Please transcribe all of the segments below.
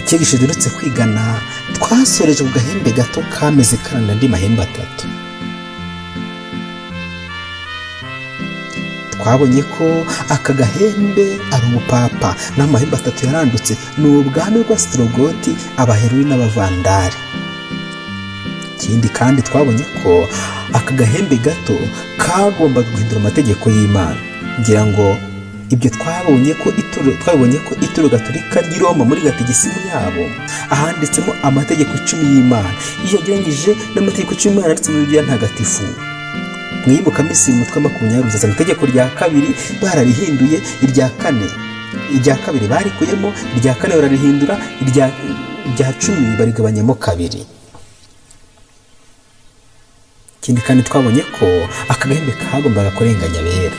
icyigisho duherutse kwigana twasoreje ku gahembe gato kameze karanda andi mahembe atatu. Twabonye ko aka gahembe ari ubupapa n'amahembe atatu yarandutse. Ni ubwami bwa sitorogoti abaheruri n'abavandari ikindi kandi twabonye ko aka gahembe gato kagombaga guhindura amategeko y'imana. Ngira ngo ibyo twabonye ko ituro twabonye ko ituro gatolika ry'i Roma muri gatigisimu yabo ahanditsemo amategeko icumi y'imana. Iyo yageranyije n'amategeko icumi y'imana muri bibiliya ntagatifu. Mwibuka misi umutwe makumyabiri uzazana itegeko rya kabiri bararihinduye irya kane. Irya kabiri barikuyemo irya kane bararihindura irya cumi barigabanyamo kabiri. Ikindi kandi twabonye ko aka gahembe kagombaga kurenganya abera.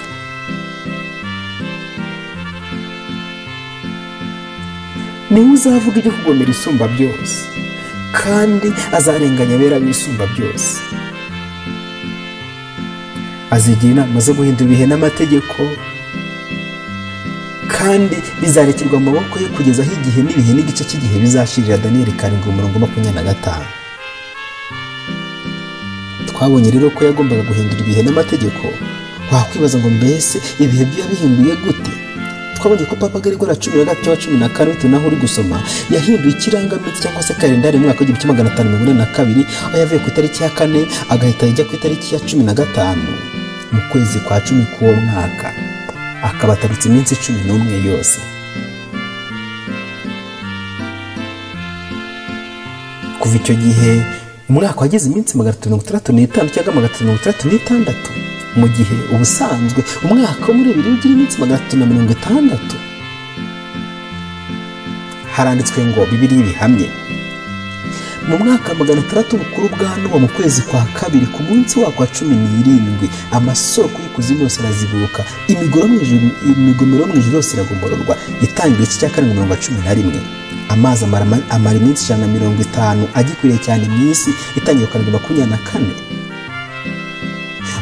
Ni we uzavuga ibyo kugomera isumba byose kandi azarenganya abera b'isumba byose. Azigira inama zo guhindura ibihe n'amategeko kandi bizarekerwa mu maboko ye kugeza aho igihe n'ibihe n'igice cy'igihe bizashirira daniyeli karindwi umurongo makumyabiri na gatanu. Twabonye rero ko yagombaga guhindura ibihe n'amategeko. Wakwibaza ngo mbese ibihe byo yabihinduye gute? Twabonye ko papa Gregory cumi na gatatu cumi na bitewe n'aho uri gusoma yahinduye ikirangaminsi cyangwa se kalendari mu mwaka w'igihumbi kimwe magana atanu mirongo ine na kabiri aho yavuye ku itariki ya kane agahita ajya ku itariki ya cumi na gatanu mu kwezi kwa cumi k'uwo mwaka. Akaba atarutse iminsi cumi n'umwe yose. Kuva icyo gihe umwaka wagize iminsi magana atatu mirongo itandatu n'itanu cyangwa magana atatu mirongo itandatu n'itandatu mu gihe ubusanzwe. Umwaka muri bibiri ugira iminsi magana atatu na mirongo itandatu. Haranditswe ngo bibiri bihamye mu mwaka wa magana atandatu bukuru bwa nowa mu kwezi kwa kabiri ku munsi wako wa cumi n'irindwi amasoko y'ikuzimu yose arazibuka imigomero mu ijuru yose iragomororwa. Itangira iki cya karindwi mirongo cumi na rimwe. Amazi amara iminsi ijana na mirongo itanu agikwiriye cyane mu isi itangira karindwi makumyabiri na kane.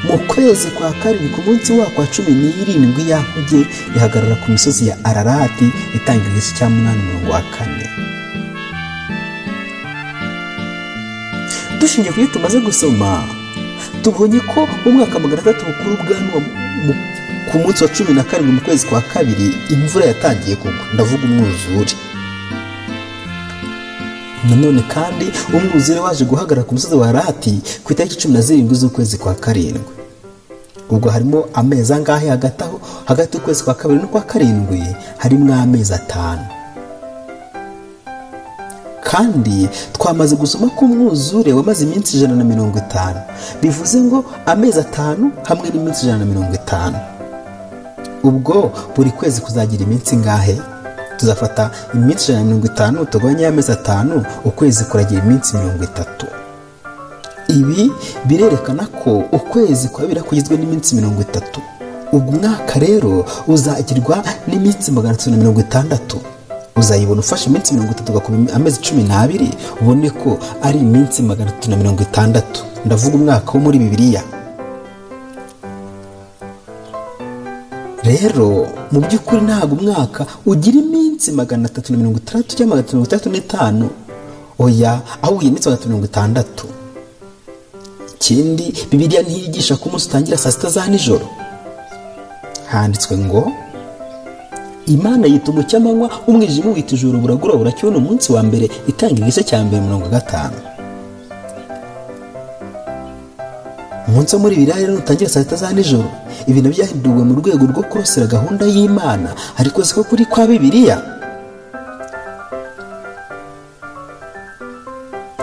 Mu kwezi kwa karindwi ku munsi wako wa cumi n'irindwi y'ahuge ihagarara ku misozi ya ararati itangira igice cya munani umurongo wa kane. Dushingiye ku byo tumaze gusoma tubonye ko mu mwaka wa magana atandatu bukuru bwa ku munsi wa cumi na karindwi mu kwezi kwa kabiri imvura yatangiye kugwa. Ndavuga umwuzure. Nanone kandi umwuzure waje guhagarara ku musozi wa rati ku itariki cumi na zirindwi z'ukwezi kwa karindwi. Ubwo harimo amezi angahe hagati aho? Hagati y'ukwezi kwa kabiri n'ukwa karindwi harimo amezi atanu. Kandi twamaze gusoma ko umwuzure wamaze iminsi ijana na mirongo itanu. Bivuze ngo amezi atanu hamwe n'iminsi ijana na mirongo itanu. Ubwo buri kwezi kuzagira iminsi ingahe tuzafata iminsi ijana na mirongo itanu tugabanye y'amezi atanu ukwezi kuragira iminsi mirongo itatu. Ibi birerekana ko ukwezi kwabira kugizwe n'iminsi mirongo itatu. Ubwo umwaka rero uzagirwa n'iminsi magana atatu na mirongo itandatu. Uzayibona ufashe iminsi mirongo itatu ugakuba amezi cumi n'abiri ubone ko ari iminsi magana atatu na mirongo itandatu. Ndavuga umwaka wo muri bibiliya. Rero mu by'ukuri ntabwo umwaka ugira iminsi magana atatu na mirongo itandatu cyangwa magana atatu mirongo itandatu n'itanu. Oya aho ugira iminsi magana atatu mirongo itandatu. Ikindi bibiliya ntiyigisha ko umunsi utangira saa sita za nijoro. Handitswe ngo imana yita umucyamanywa umwijima wita ijoro buragura burakibona umunsi wa mbere itanga igice cya mbere mirongo gatanu. Umunsi wo muri biriya rero nutangira saa sita za nijoro. Ibi na byo byahinduwe mu rwego rwo kurosera gahunda y'imana. Ariko siko kuri kwa bibiliya?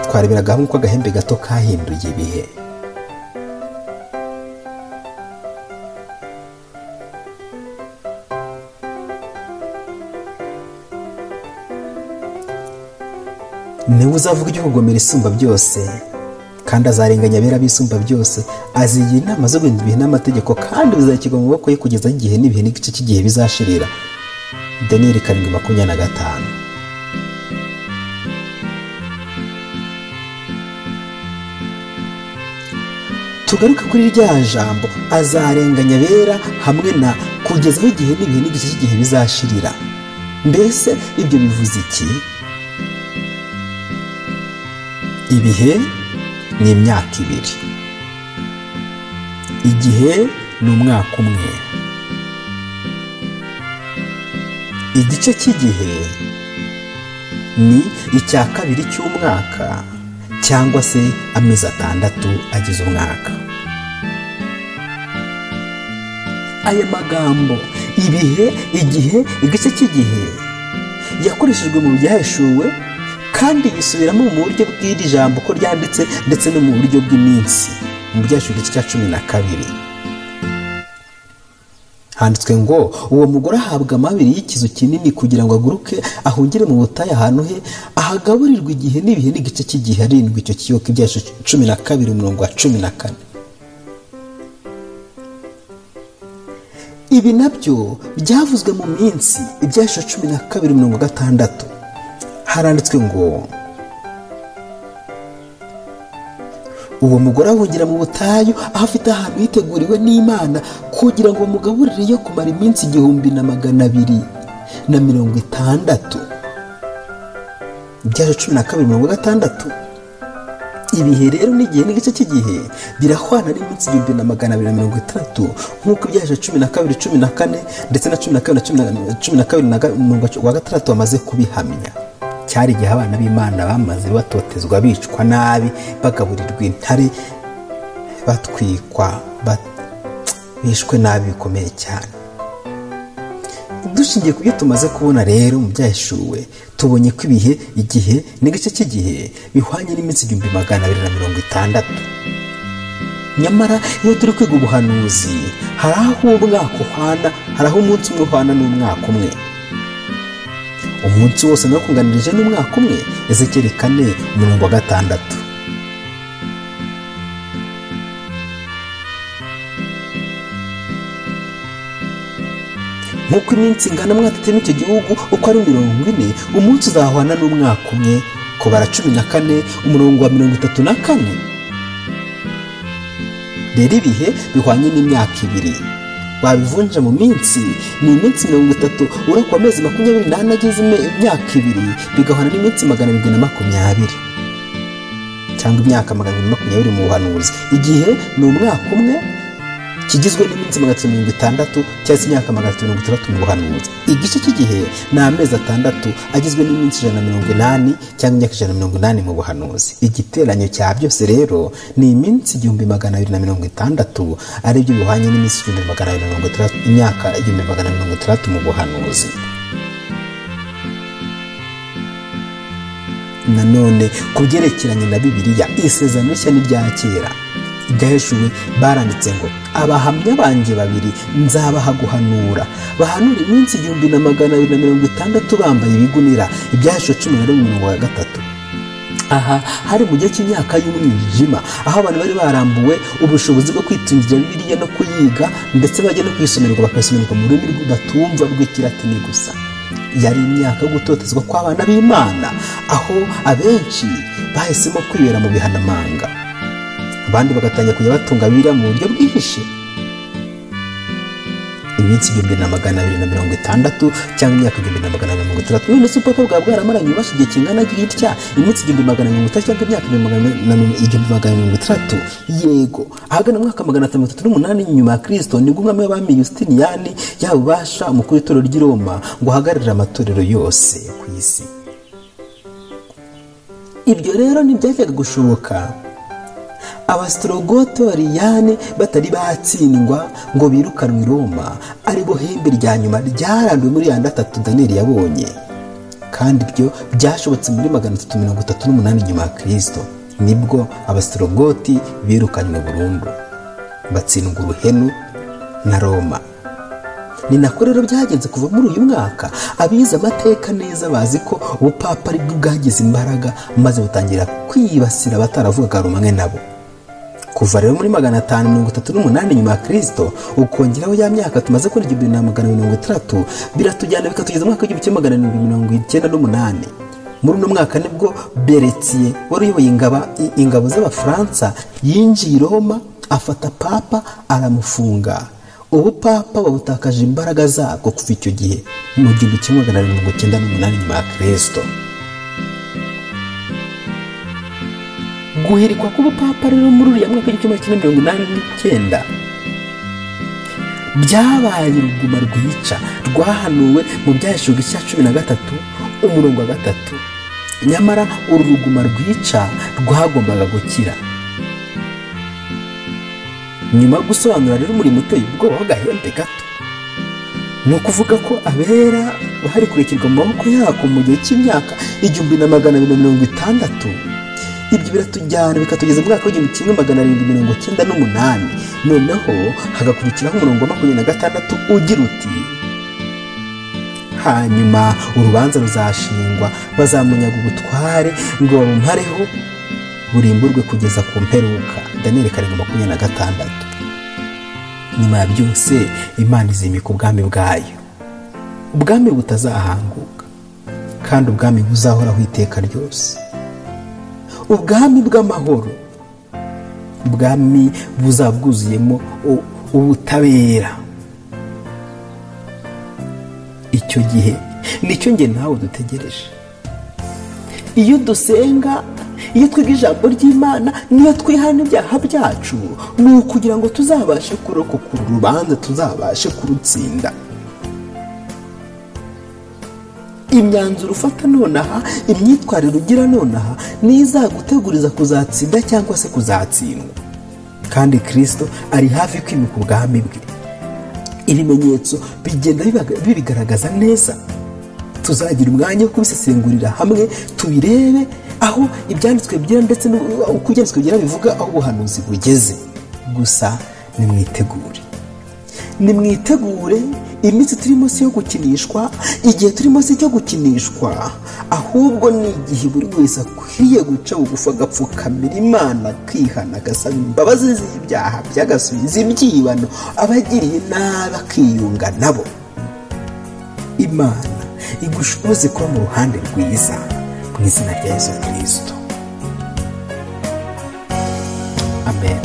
Twareberaga hamwe uko agahembe gato kahinduye ibihe. Niwe uzavuga ibyo kugomera isumba byose. Kandi azarenganya abera b'isumba byose. Azigira inama zo guhindura ibihe n'amategeko kandi bizashyirwa mu maboko ye kugeza igihe n'ibihe n'igice cy'igihe bizashirira. Daniyeli karindwi makumyabiri na gatanu. Tugaruke kuri rya jambo. Azarenganya abera hamwe na kugeza aho igihe n'ibihe n'igice cy'igihe bizashirira. Mbese ibyo bivuze iki? Ibihe? Ni imyaka ibiri. Igihe ni umwaka umwe. Igice cy'igihe ni icya kabiri cy'umwaka cyangwa se amezi atandatu agize umwaka. Aya magambo ibihe igihe igice cy'igihe yakoreshejwe mu byahishuwe kandi yisubiramo mu buryo bw'iri jambo ko ryanditse ndetse no mu buryo bw'iminsi. Mu byashyuwe igice cya cumi na kabiri. Handitswe ngo uwo mugore ahabwa amabiri y'ikizu kinini kugira ngo aguruke ahungire mu butayu ahantu he ahagaburirwa igihe n'ibihe n'igice cy'igihe arindwi. Icyo kiyoka ibyashu cumi na kabiri umurongo wa cumi na kane. Ibi na byo byavuzwe mu minsi ibyashu cumi na kabiri mirongo gatandatu. Haranditswe ngo uwo mugore ahungira mu butayu aho afite ahantu hiteguriwe n'imana kugira ngo bamugaburire yo kumara iminsi igihumbi na magana abiri na mirongo itandatu. Ibyaje cumi na kabiri mirongo gatandatu. Ibihe rero n'igihe n'igice cy'igihe birahwana n'iminsi igihumbi na magana abiri na mirongo itandatu. Nk'uko ibyaje cumi na kabiri cumi na kane ndetse na cumi na kabiri na cumi na- kabiri na mirongo gatandatu bamaze kubihamya. Cyari igihe abana b'imana bamaze batotezwa bicwa nabi bagaburirwa intare batwikwa bat- bishwe nabi bikomeye cyane. Dushingiye ku byo tumaze kubona rero mu byahishuwe tubonye ko ibihe igihe n'igice cy'igihe bihwanye n'iminsi igihumbi magana abiri na mirongo itandatu. Nyamara iyo turi kwiga ubuhanuzi hari aho umwaka uhwana hari aho umunsi umwe uhwana n'umwaka umwe. Umunsi wose nawo kunganirije n'umwaka umwe ezekeri kane umurongo wa gatandatu. Nk'uko iminsi ingana mwatatemo icyo gihugu uko ari mirongo ine umunsi uzahwana n'umwaka umwe. Kubara cumi na kane umurongo wa mirongo itatu na kane. Rero ibihe bihwanye n'imyaka ibiri. Wabivunja mu minsi ni iminsi mirongo itatu ureka amezi makumyabiri n'ane agize ime- imyaka ibiri bigahwana n'iminsi magana arindwi na makumyabiri. Cyangwa imyaka magana abiri makumyabiri mu buhanuzi. Igihe ni umwaka umwe kigizwe n'iminsi magana atatu mirongo itandatu cyangwa se imyaka magana atatu mirongo itandatu mu buhanuzi igice cy'igihe ni amezi atandatu agizwe n'iminsi ijana na mirongo inani cyangwa imyaka ijana na mirongo inani mu buhanuzi. Igiteranyo cya byose rero ni iminsi igihumbi magana abiri na mirongo itandatu ari byo bihwanye n'iminsi igihumbi magana abiri na mirongo itandatu imyaka igihumbi magana mirongo itandatu mu buhanuzi. Nanone ku byerekeranye na bibiliya isezerano rishya n'irya kera. Ibyaheshuwe baranditse ngo abahamya banjye babiri nzabaha guhanura. Bahanura iminsi igihumbi na magana abiri na mirongo itandatu bambaye ibigunira ibyaheshuwe cumi na rimwe mirongo gatatu. Aha hari mu gihe cy'imyaka y'umwijima aho abantu bari barambuwe ubushobozi bwo kwitungira bibiliya no kuyiga ndetse bajya no kuyisomerwa bakayisomerwa mu rurimi batumva rw'ikilatini gusa. Yari imyaka yo gutotezwa kw'abana b'imana aho abenshi bahisemo kwibera mu bihanamanga. Abandi bagatangira kujya batunga bibiliya mu buryo bwihishe iminsi igihumbi na magana abiri na mirongo itandatu cyangwa imyaka igihumbi na magana mirongo itandatu. None se ubwoko bwaba bwaramaranye ububasha igihe kingana gitya iminsi igihumbi magana mirongo itatu cyangwa imyaka igihumbi magana na mirongo- itandatu. Yego. Ahagana mwaka magana atatu mirongo itatu n'umunani nyuma ya kirisito ni bwo umwami w'abami yustiniyani yaha ububasha umukuru w'itorero ry'i roma ngo ahagararire amatorero yose ku isi. Ibyo rero ntibyajyaga gushoboka. Abasitorogote bariyane batari batsindwa ngo birukanwe i roma ari bo hembe rya nyuma ryaranduwe muri ya atatu daniyeli yabonye. Kandi ibyo byashobotse muri magana atatu mirongo itatu n'umunani nyuma ya kirisito ni bwo abasitorogoti birukanywe burundu. Batsindwa uruhenu na roma. Ni nako rero byagenze kuva muri uyu mwaka. Abize amateka neza bazi ko ubupapa ari bwo bwagize imbaraga maze butangira kwibasira abataravugaga rumwe nabo kuva rero muri magana atanu mirongo itatu n'umunani nyuma ya kirisito ukongeraho ya myaka tumaze kuri igihumbi na magana mirongo itandatu biratujyana bikatugeza mu mwaka w'igihumbi kimwe magana arindwi mirongo icyenda n'umunani. Muri uno mwaka ni bwo beretsiye wari uyoboye ingabo z'abafaransa yinjiye i roma afata papa aramufunga. Ubu papa babutakaje imbaraga zabwo kuva icyo gihe mu gihumbi kimwe magana arindwi mirongo icyenda n'umunani nyuma ya kirisito guhirikwa k'ubupapa rero muri uriya mwaka w'igihumbi kimwe mirongo inani n'icyenda. Byabaye uruguma rwica rwahanuwe mu byahishurwa icya cumi na gatatu umurongo wa gatatu. Nyamara uru ruguma rwica rwagombaga gukira. Nyuma yo gusobanura rero umurimo uteye ubwoba w'agahembe gato ni ukuvuga ko abera bari kurekerwa mu maboko yako mu gihe cy'imyaka igihumbi na magana abiri na mirongo itandatu. Ibyo biratujyana bikatugeza mu mwaka w'igihumbi kimwe magana arindwi mirongo cyenda n'umunani. Noneho hagakurikiraho umurongo wa makumyabiri na gatandatu ugira uti hanyuma urubanza ruzashingwa bazamunyaga ubutware ngo babumuhareho burimburwe kugeza ku mperuka. Daniyeli karindwi makumyabiri na gatandatu. Nyuma ya byose imana izimika ubwami bwayo. Ubwami butazahanguka kandi ubwami buzahoraho iteka ryose. Ubwami bw'amahoro. Ubwami buzaba bwuzuyemo u- ubutabera. Icyo gihe ni cyo njye nawe dutegereje. Iyo dusenga iyo twiga ijambo ry'imana niyo twihana ibyaha byacu. Ni ukugira ngo tuzabashe kurokoka uru rubanza tuzabashe kurutsinda. Imyanzuro ufata nonaha imyitwarire ugira nonaha niyo izaguteguriza kuzatsinda cyangwa se kuzatsindwa. Kandi kirisito ari hafi kwimika ubwami bwe. Ibimenyetso bigenda bibigaragaza neza. Tuzagira umwanya wo kubisesengurira hamwe tubirebe aho ibyanditswe bigira ndetse uko ibyanditswe bigira bivuga aho ubuhanuzi bugeze. Gusa nimwitegure. Nimwitegure iminsi turimo si iyo gukinishwa igihe turimo si icyo gukinishwa. Ahubwo ni igihe buri wese akwiriye guca bugufi agapfukamira imana akihana agasaba imbabazi z'ibyaha by'agasubiza ibyibano abagiriye nabi akiyunga nabo. Imana igushoboze kuba mu ruhande rwiza mu izina rya yesu kirisito amen.